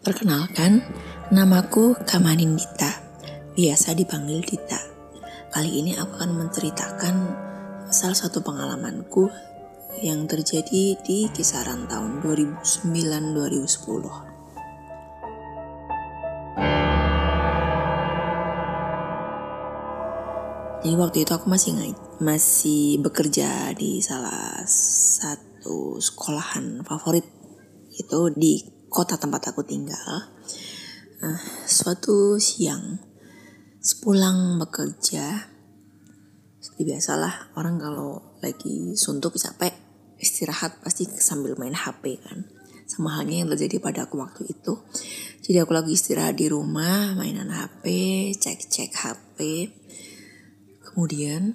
Perkenalkan, namaku Kamanin Dita, biasa dipanggil Dita. Kali ini aku akan menceritakan salah satu pengalamanku yang terjadi di kisaran tahun 2009-2010. Jadi waktu itu aku masih masih bekerja di salah satu sekolahan favorit itu di kota tempat aku tinggal. Nah, suatu siang sepulang bekerja seperti biasalah orang kalau lagi suntuk capek istirahat pasti sambil main HP kan sama halnya yang terjadi pada aku waktu itu jadi aku lagi istirahat di rumah mainan HP cek-cek HP Kemudian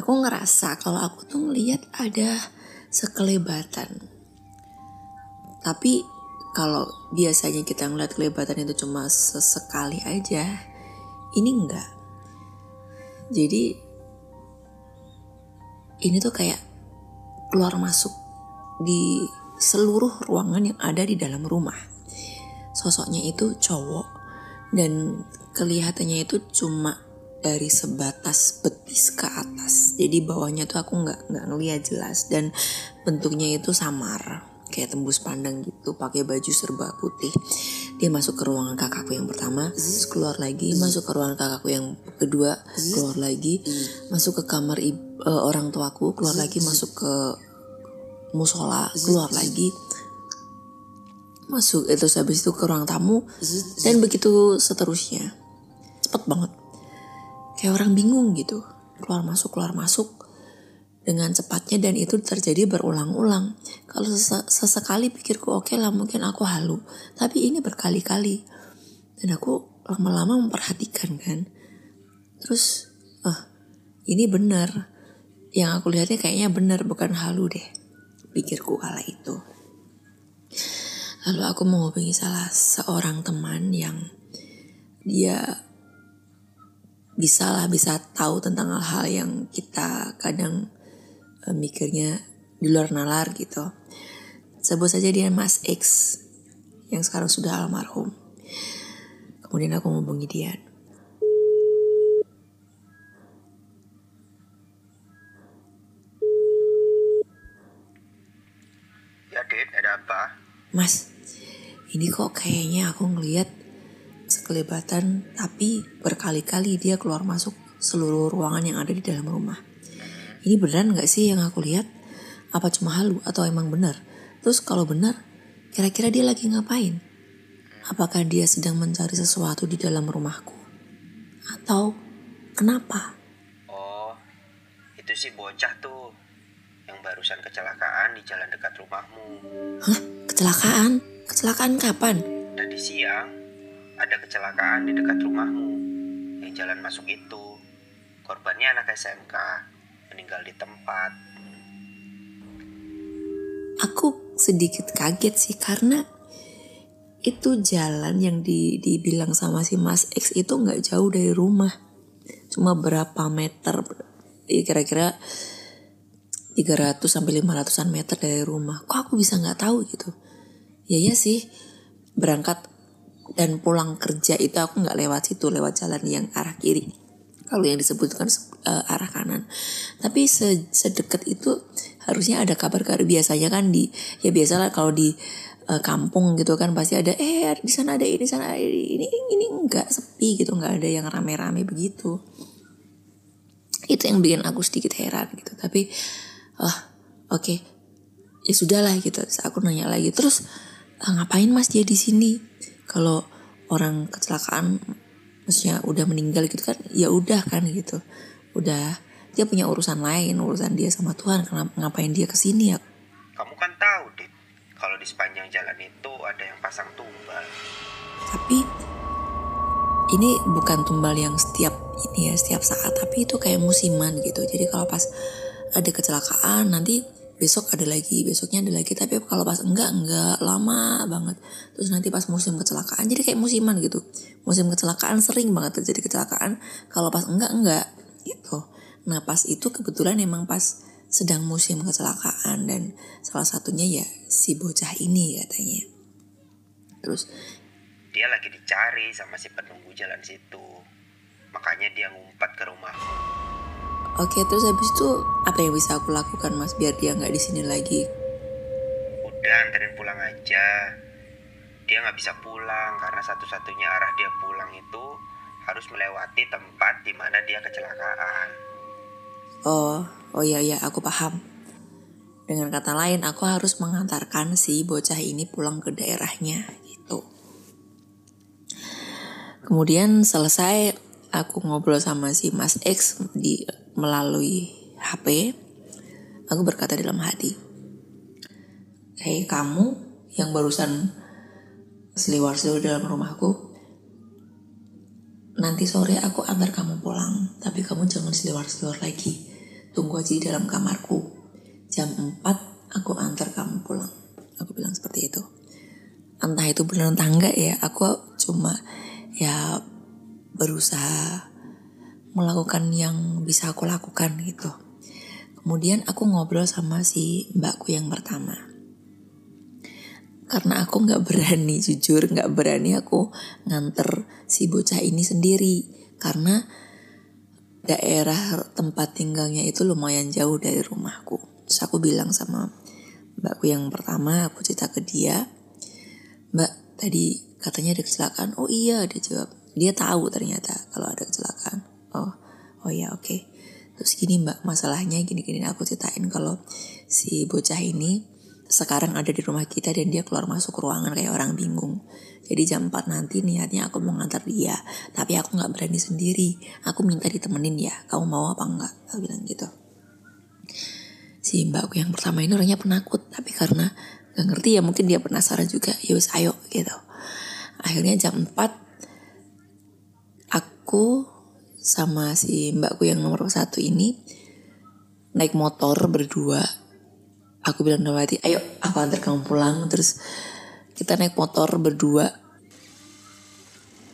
aku ngerasa kalau aku tuh ngeliat ada sekelebatan. Tapi kalau biasanya kita ngeliat kelebatan itu cuma sesekali aja, ini enggak. Jadi ini tuh kayak keluar masuk di seluruh ruangan yang ada di dalam rumah. Sosoknya itu cowok dan kelihatannya itu cuma dari sebatas betis ke atas jadi bawahnya tuh aku nggak nggak ngeliat jelas dan bentuknya itu samar kayak tembus pandang gitu pakai baju serba putih. Dia masuk ke ruangan kakakku yang pertama terus keluar lagi. Masuk ke ruangan kakakku yang kedua keluar lagi. Masuk ke kamar uh, orang tuaku keluar lagi. Masuk ke musola keluar lagi. Masuk itu habis itu ke ruang tamu. Dan begitu seterusnya. Cepet banget. Kayak orang bingung gitu. Keluar masuk keluar masuk dengan cepatnya dan itu terjadi berulang-ulang. Kalau sesekali pikirku oke okay lah mungkin aku halu. Tapi ini berkali-kali. Dan aku lama-lama memperhatikan kan? Terus ah ini benar. Yang aku lihatnya kayaknya benar bukan halu deh pikirku kala itu. Lalu aku menghubungi salah seorang teman yang dia bisa lah bisa tahu tentang hal-hal yang kita kadang uh, mikirnya di luar nalar gitu. Sebut saja dia Mas X yang sekarang sudah almarhum. Kemudian aku menghubungi dia. Ya, Dit, ada apa? Mas, ini kok kayaknya aku ngelihat sekelebatan tapi berkali-kali dia keluar masuk seluruh ruangan yang ada di dalam rumah. Ini beneran gak sih yang aku lihat? Apa cuma halu atau emang benar? Terus kalau benar, kira-kira dia lagi ngapain? Apakah dia sedang mencari sesuatu di dalam rumahku? Atau kenapa? Oh, itu sih bocah tuh yang barusan kecelakaan di jalan dekat rumahmu. Hah? Kecelakaan? Kecelakaan kapan? Tadi siang, ada kecelakaan di dekat rumahmu yang jalan masuk itu. Korbannya anak SMK, meninggal di tempat. Aku sedikit kaget sih karena itu jalan yang di, dibilang sama si Mas X itu nggak jauh dari rumah. Cuma berapa meter, ya kira-kira 300 sampai 500an meter dari rumah. Kok aku bisa nggak tahu gitu? Ya ya sih, berangkat dan pulang kerja itu aku nggak lewat situ lewat jalan yang arah kiri kalau yang disebutkan uh, arah kanan. Tapi se sedekat itu harusnya ada kabar-kabar biasanya kan di ya biasalah kalau di uh, kampung gitu kan pasti ada eh di sana ada ini sana ada ini ini ini enggak sepi gitu. Nggak ada yang rame-rame begitu. Itu yang bikin aku sedikit heran gitu. Tapi uh, oke. Okay. ya sudahlah gitu. Aku nanya lagi terus ngapain mas dia di sini? Kalau orang kecelakaan maksudnya udah meninggal gitu kan ya udah kan gitu udah dia punya urusan lain urusan dia sama Tuhan. Kenapa ngapain dia ke sini ya? Kamu kan tahu dit. Kalau di sepanjang jalan itu ada yang pasang tumbal. Tapi ini bukan tumbal yang setiap ini ya setiap saat. Tapi itu kayak musiman gitu. Jadi kalau pas ada kecelakaan nanti besok ada lagi besoknya ada lagi. Tapi kalau pas enggak enggak. Lama banget. Terus nanti pas musim kecelakaan jadi kayak musiman gitu. Musim kecelakaan sering banget terjadi kecelakaan. Kalau pas enggak enggak gitu. Nah pas itu kebetulan emang pas sedang musim kecelakaan dan salah satunya ya si bocah ini katanya. Terus dia lagi dicari sama si penunggu jalan situ. Makanya dia ngumpat ke rumahmu oke terus habis itu apa yang bisa aku lakukan mas biar dia nggak di sini lagi? Udah anterin pulang aja. Dia nggak bisa pulang karena satu-satunya arah dia pulang itu harus melewati tempat di mana dia kecelakaan. Oh oh iya iya aku paham. Dengan kata lain aku harus mengantarkan si bocah ini pulang ke daerahnya gitu. Kemudian selesai aku ngobrol sama si Mas X di melalui HP aku berkata dalam hati hei kamu yang barusan seliwar-seliwar dalam rumahku nanti sore aku antar kamu pulang tapi kamu jangan seliwar-seliwar lagi. Tunggu aja di dalam kamarku. Jam 4 aku antar kamu pulang. Aku bilang seperti itu. Entah itu benar entah enggak ya aku cuma ya berusaha melakukan yang bisa aku lakukan gitu. Kemudian aku ngobrol sama si mbakku yang pertama karena aku nggak berani jujur nggak berani aku nganter si bocah ini sendiri karena daerah tempat tinggalnya itu lumayan jauh dari rumahku Terus aku bilang sama mbakku yang pertama, aku cerita ke dia, Mbak tadi katanya ada kecelakaan. Oh iya, dia jawab. Dia tahu ternyata kalau ada kecelakaan. Oh, oh ya oke. Okay. Terus gini mbak, masalahnya gini-gini aku ceritain kalau si bocah ini sekarang ada di rumah kita dan dia keluar masuk ruangan kayak orang bingung. Jadi jam 4 nanti niatnya aku mau ngantar dia. Tapi aku nggak berani sendiri. Aku minta ditemenin ya. Kamu mau apa enggak? Aku bilang gitu si mbakku yang pertama ini orangnya penakut tapi karena gak ngerti ya mungkin dia penasaran juga ya wis ayo gitu akhirnya jam 4 aku sama si mbakku yang nomor satu ini naik motor berdua aku bilang sama hati ayo aku antar kamu pulang. Terus kita naik motor berdua.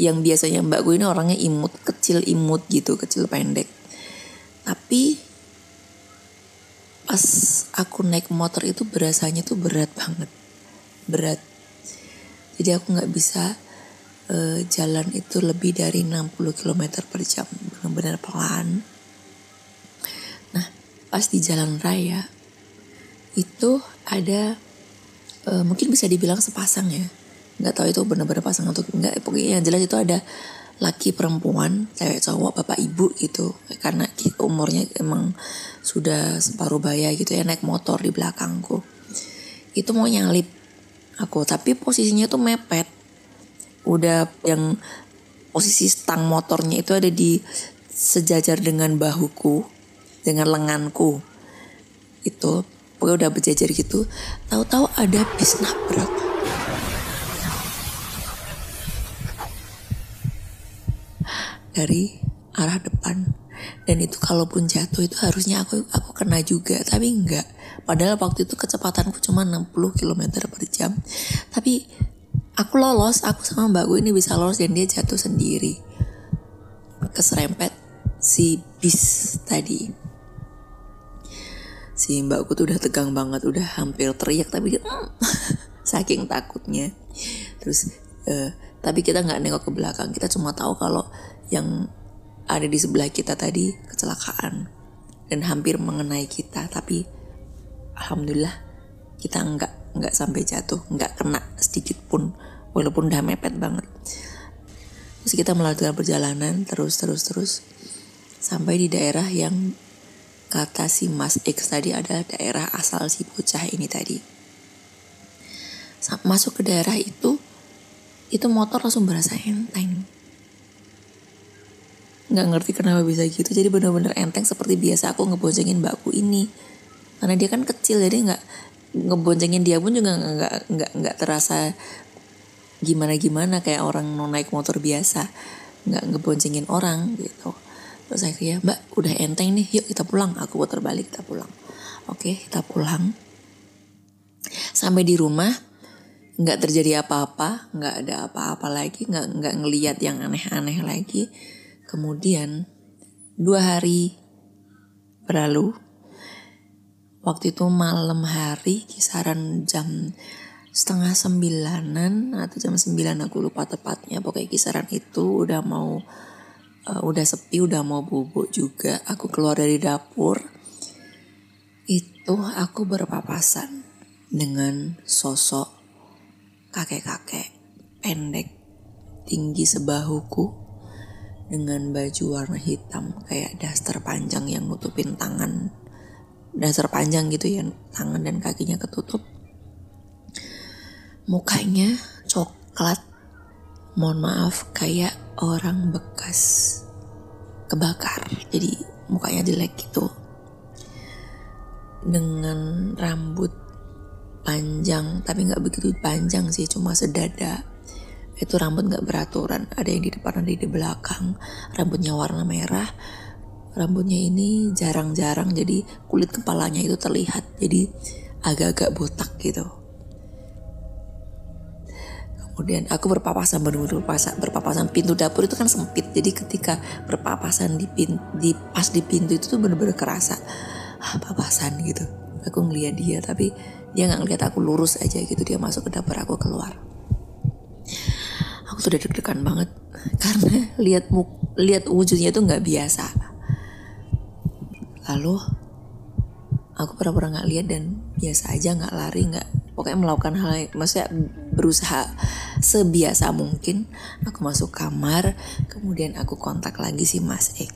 Yang biasanya mbakku ini orangnya imut kecil imut gitu kecil pendek. Tapi pas aku naik motor itu berasanya tuh berat banget. Berat. Jadi aku nggak bisa uh, jalan itu lebih dari 60 km per jam. Benar-benar pelan nah pas di jalan raya itu ada uh, mungkin bisa dibilang sepasang ya. Nggak tahu itu benar-benar pasang atau enggak pokoknya yang jelas itu ada laki perempuan cewek cowok bapak ibu gitu. Karena umurnya emang sudah separuh baya gitu ya naik motor di belakangku. Itu mau nyalip aku tapi posisinya tuh mepet. Udah yang posisi stang motornya itu ada di sejajar dengan bahuku dengan lenganku. Itu pokoknya udah berjajar gitu tahu-tahu ada bis nabrak. Dari arah depan. Dan itu kalaupun jatuh itu harusnya aku aku kena juga tapi enggak. Padahal waktu itu kecepatanku cuma 60 km per jam. Tapi aku lolos aku sama mbakku ini bisa lolos dan dia jatuh sendiri. Keserempet si bis tadi si mbakku tuh udah tegang banget udah hampir teriak tapi dia mm, saking takutnya. Terus uh, tapi kita nggak nengok ke belakang kita cuma tahu kalau yang ada di sebelah kita tadi kecelakaan dan hampir mengenai kita tapi alhamdulillah kita nggak nggak sampai jatuh nggak kena sedikit pun walaupun udah mepet banget. Terus kita melanjutkan perjalanan terus terus terus sampai di daerah yang kata si Mas X tadi adalah daerah asal si bocah ini tadi. Masuk ke daerah itu itu motor langsung berasa enteng. Nggak ngerti kenapa bisa gitu jadi bener-bener enteng seperti biasa aku ngeboncengin mbakku ini. Karena dia kan kecil jadi nggak ngeboncengin dia pun juga nggak nggak nggak terasa gimana gimana kayak orang mau naik motor biasa. Nggak ngeboncengin orang gitu terus saya kayak mbak udah enteng nih yuk kita pulang. Aku putar balik kita pulang. Oke kita pulang. Sampai di rumah nggak terjadi apa-apa nggak ada apa-apa lagi nggak nggak ngeliat yang aneh-aneh lagi. Kemudian dua hari berlalu. Waktu itu malam hari kisaran jam setengah sembilanan atau jam sembilan aku lupa tepatnya. Pokoknya kisaran itu udah mau uh, udah sepi udah mau bubuk juga. Aku keluar dari dapur. Itu aku berpapasan dengan sosok kakek-kakek pendek tinggi sebahuku dengan baju warna hitam kayak daster panjang yang nutupin tangan. Daster panjang gitu ya tangan dan kakinya ketutup. Mukanya coklat. Mohon maaf kayak orang bekas kebakar. Jadi mukanya jelek gitu. Dengan rambut panjang tapi nggak begitu panjang sih cuma sedada. Itu rambut nggak beraturan. Ada yang di depan ada di belakang. Rambutnya warna merah. Rambutnya ini jarang-jarang jadi kulit kepalanya itu terlihat. Jadi agak-agak botak gitu kemudian aku berpapasan benar-benar berpapasan, berpapasan. Pintu dapur itu kan sempit jadi ketika berpapasan di, pin, di pas di pintu itu tuh benar-benar kerasa ah, papasan gitu. Aku ngeliat dia tapi dia nggak ngeliat aku lurus aja gitu. Dia masuk ke dapur aku keluar. Aku tuh udah deg-degan banget karena lihat lihat wujudnya tuh nggak biasa. Lalu aku pura-pura nggak lihat dan biasa aja nggak lari nggak pokoknya melakukan hal yang maksudnya berusaha sebiasa mungkin aku masuk kamar kemudian aku kontak lagi si Mas Ek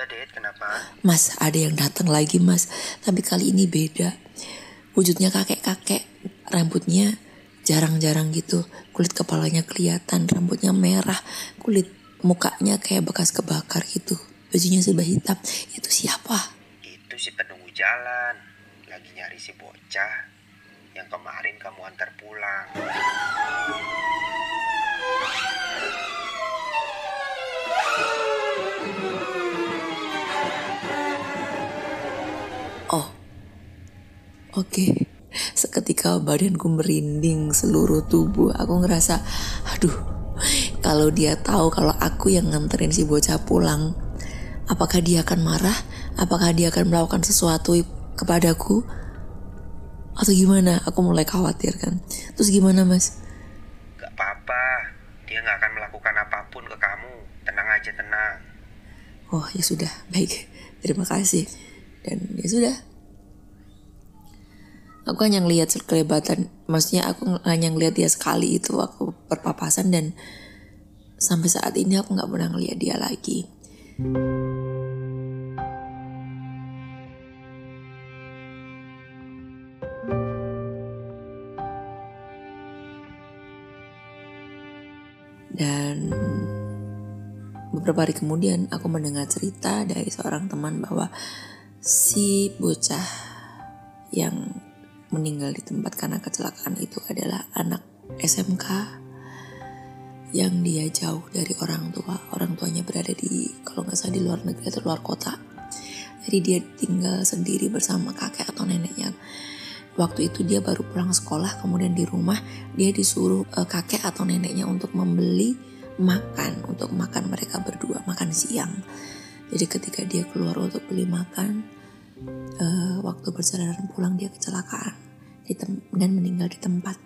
ya Det kenapa? Mas ada yang datang lagi Mas. Tapi kali ini beda. Wujudnya kakek-kakek rambutnya jarang-jarang gitu. Kulit kepalanya kelihatan rambutnya merah. Kulit mukanya kayak bekas kebakar gitu. Bajunya serba hitam. Itu siapa? Itu si penunggu jalan. Nyari si bocah yang kemarin kamu antar pulang. Oh, oke. Okay. Seketika badanku merinding seluruh tubuh. Aku ngerasa, aduh, kalau dia tahu kalau aku yang nganterin si bocah pulang, Apakah dia akan marah? Apakah dia akan melakukan sesuatu kepadaku? Atau gimana? Aku mulai khawatir kan. Terus gimana mas? Gak apa-apa. Dia gak akan melakukan apa pun ke kamu. Tenang aja, tenang. Oh ya sudah, baik. Terima kasih. Dan ya sudah. Aku hanya ngelihat kelebatan. Maksudnya aku hanya ngelihat dia sekali itu. Aku berpapasan dan sampai saat ini aku nggak pernah ngelihat dia lagi. Dan beberapa hari kemudian aku mendengar cerita dari seorang teman bahwa si bocah yang meninggal di tempat karena kecelakaan itu adalah anak SMK yang dia jauh dari orang tua. Orang tuanya berada di kalau nggak salah di luar negeri atau luar kota. Jadi dia tinggal sendiri bersama kakek atau neneknya. Waktu itu dia baru pulang sekolah, kemudian di rumah dia disuruh uh, kakek atau neneknya untuk membeli makan untuk makan mereka berdua makan siang. Jadi ketika dia keluar untuk beli makan, uh, waktu perjalanan pulang dia kecelakaan dan meninggal di tempat.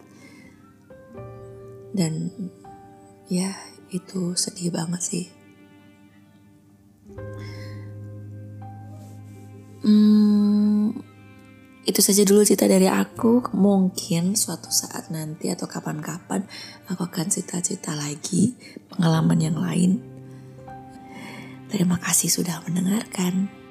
Dan ya itu sedih banget sih. Hmm, itu saja dulu cerita dari aku. Mungkin suatu saat nanti atau kapan-kapan aku akan cerita-cerita lagi pengalaman yang lain. Terima kasih sudah mendengarkan.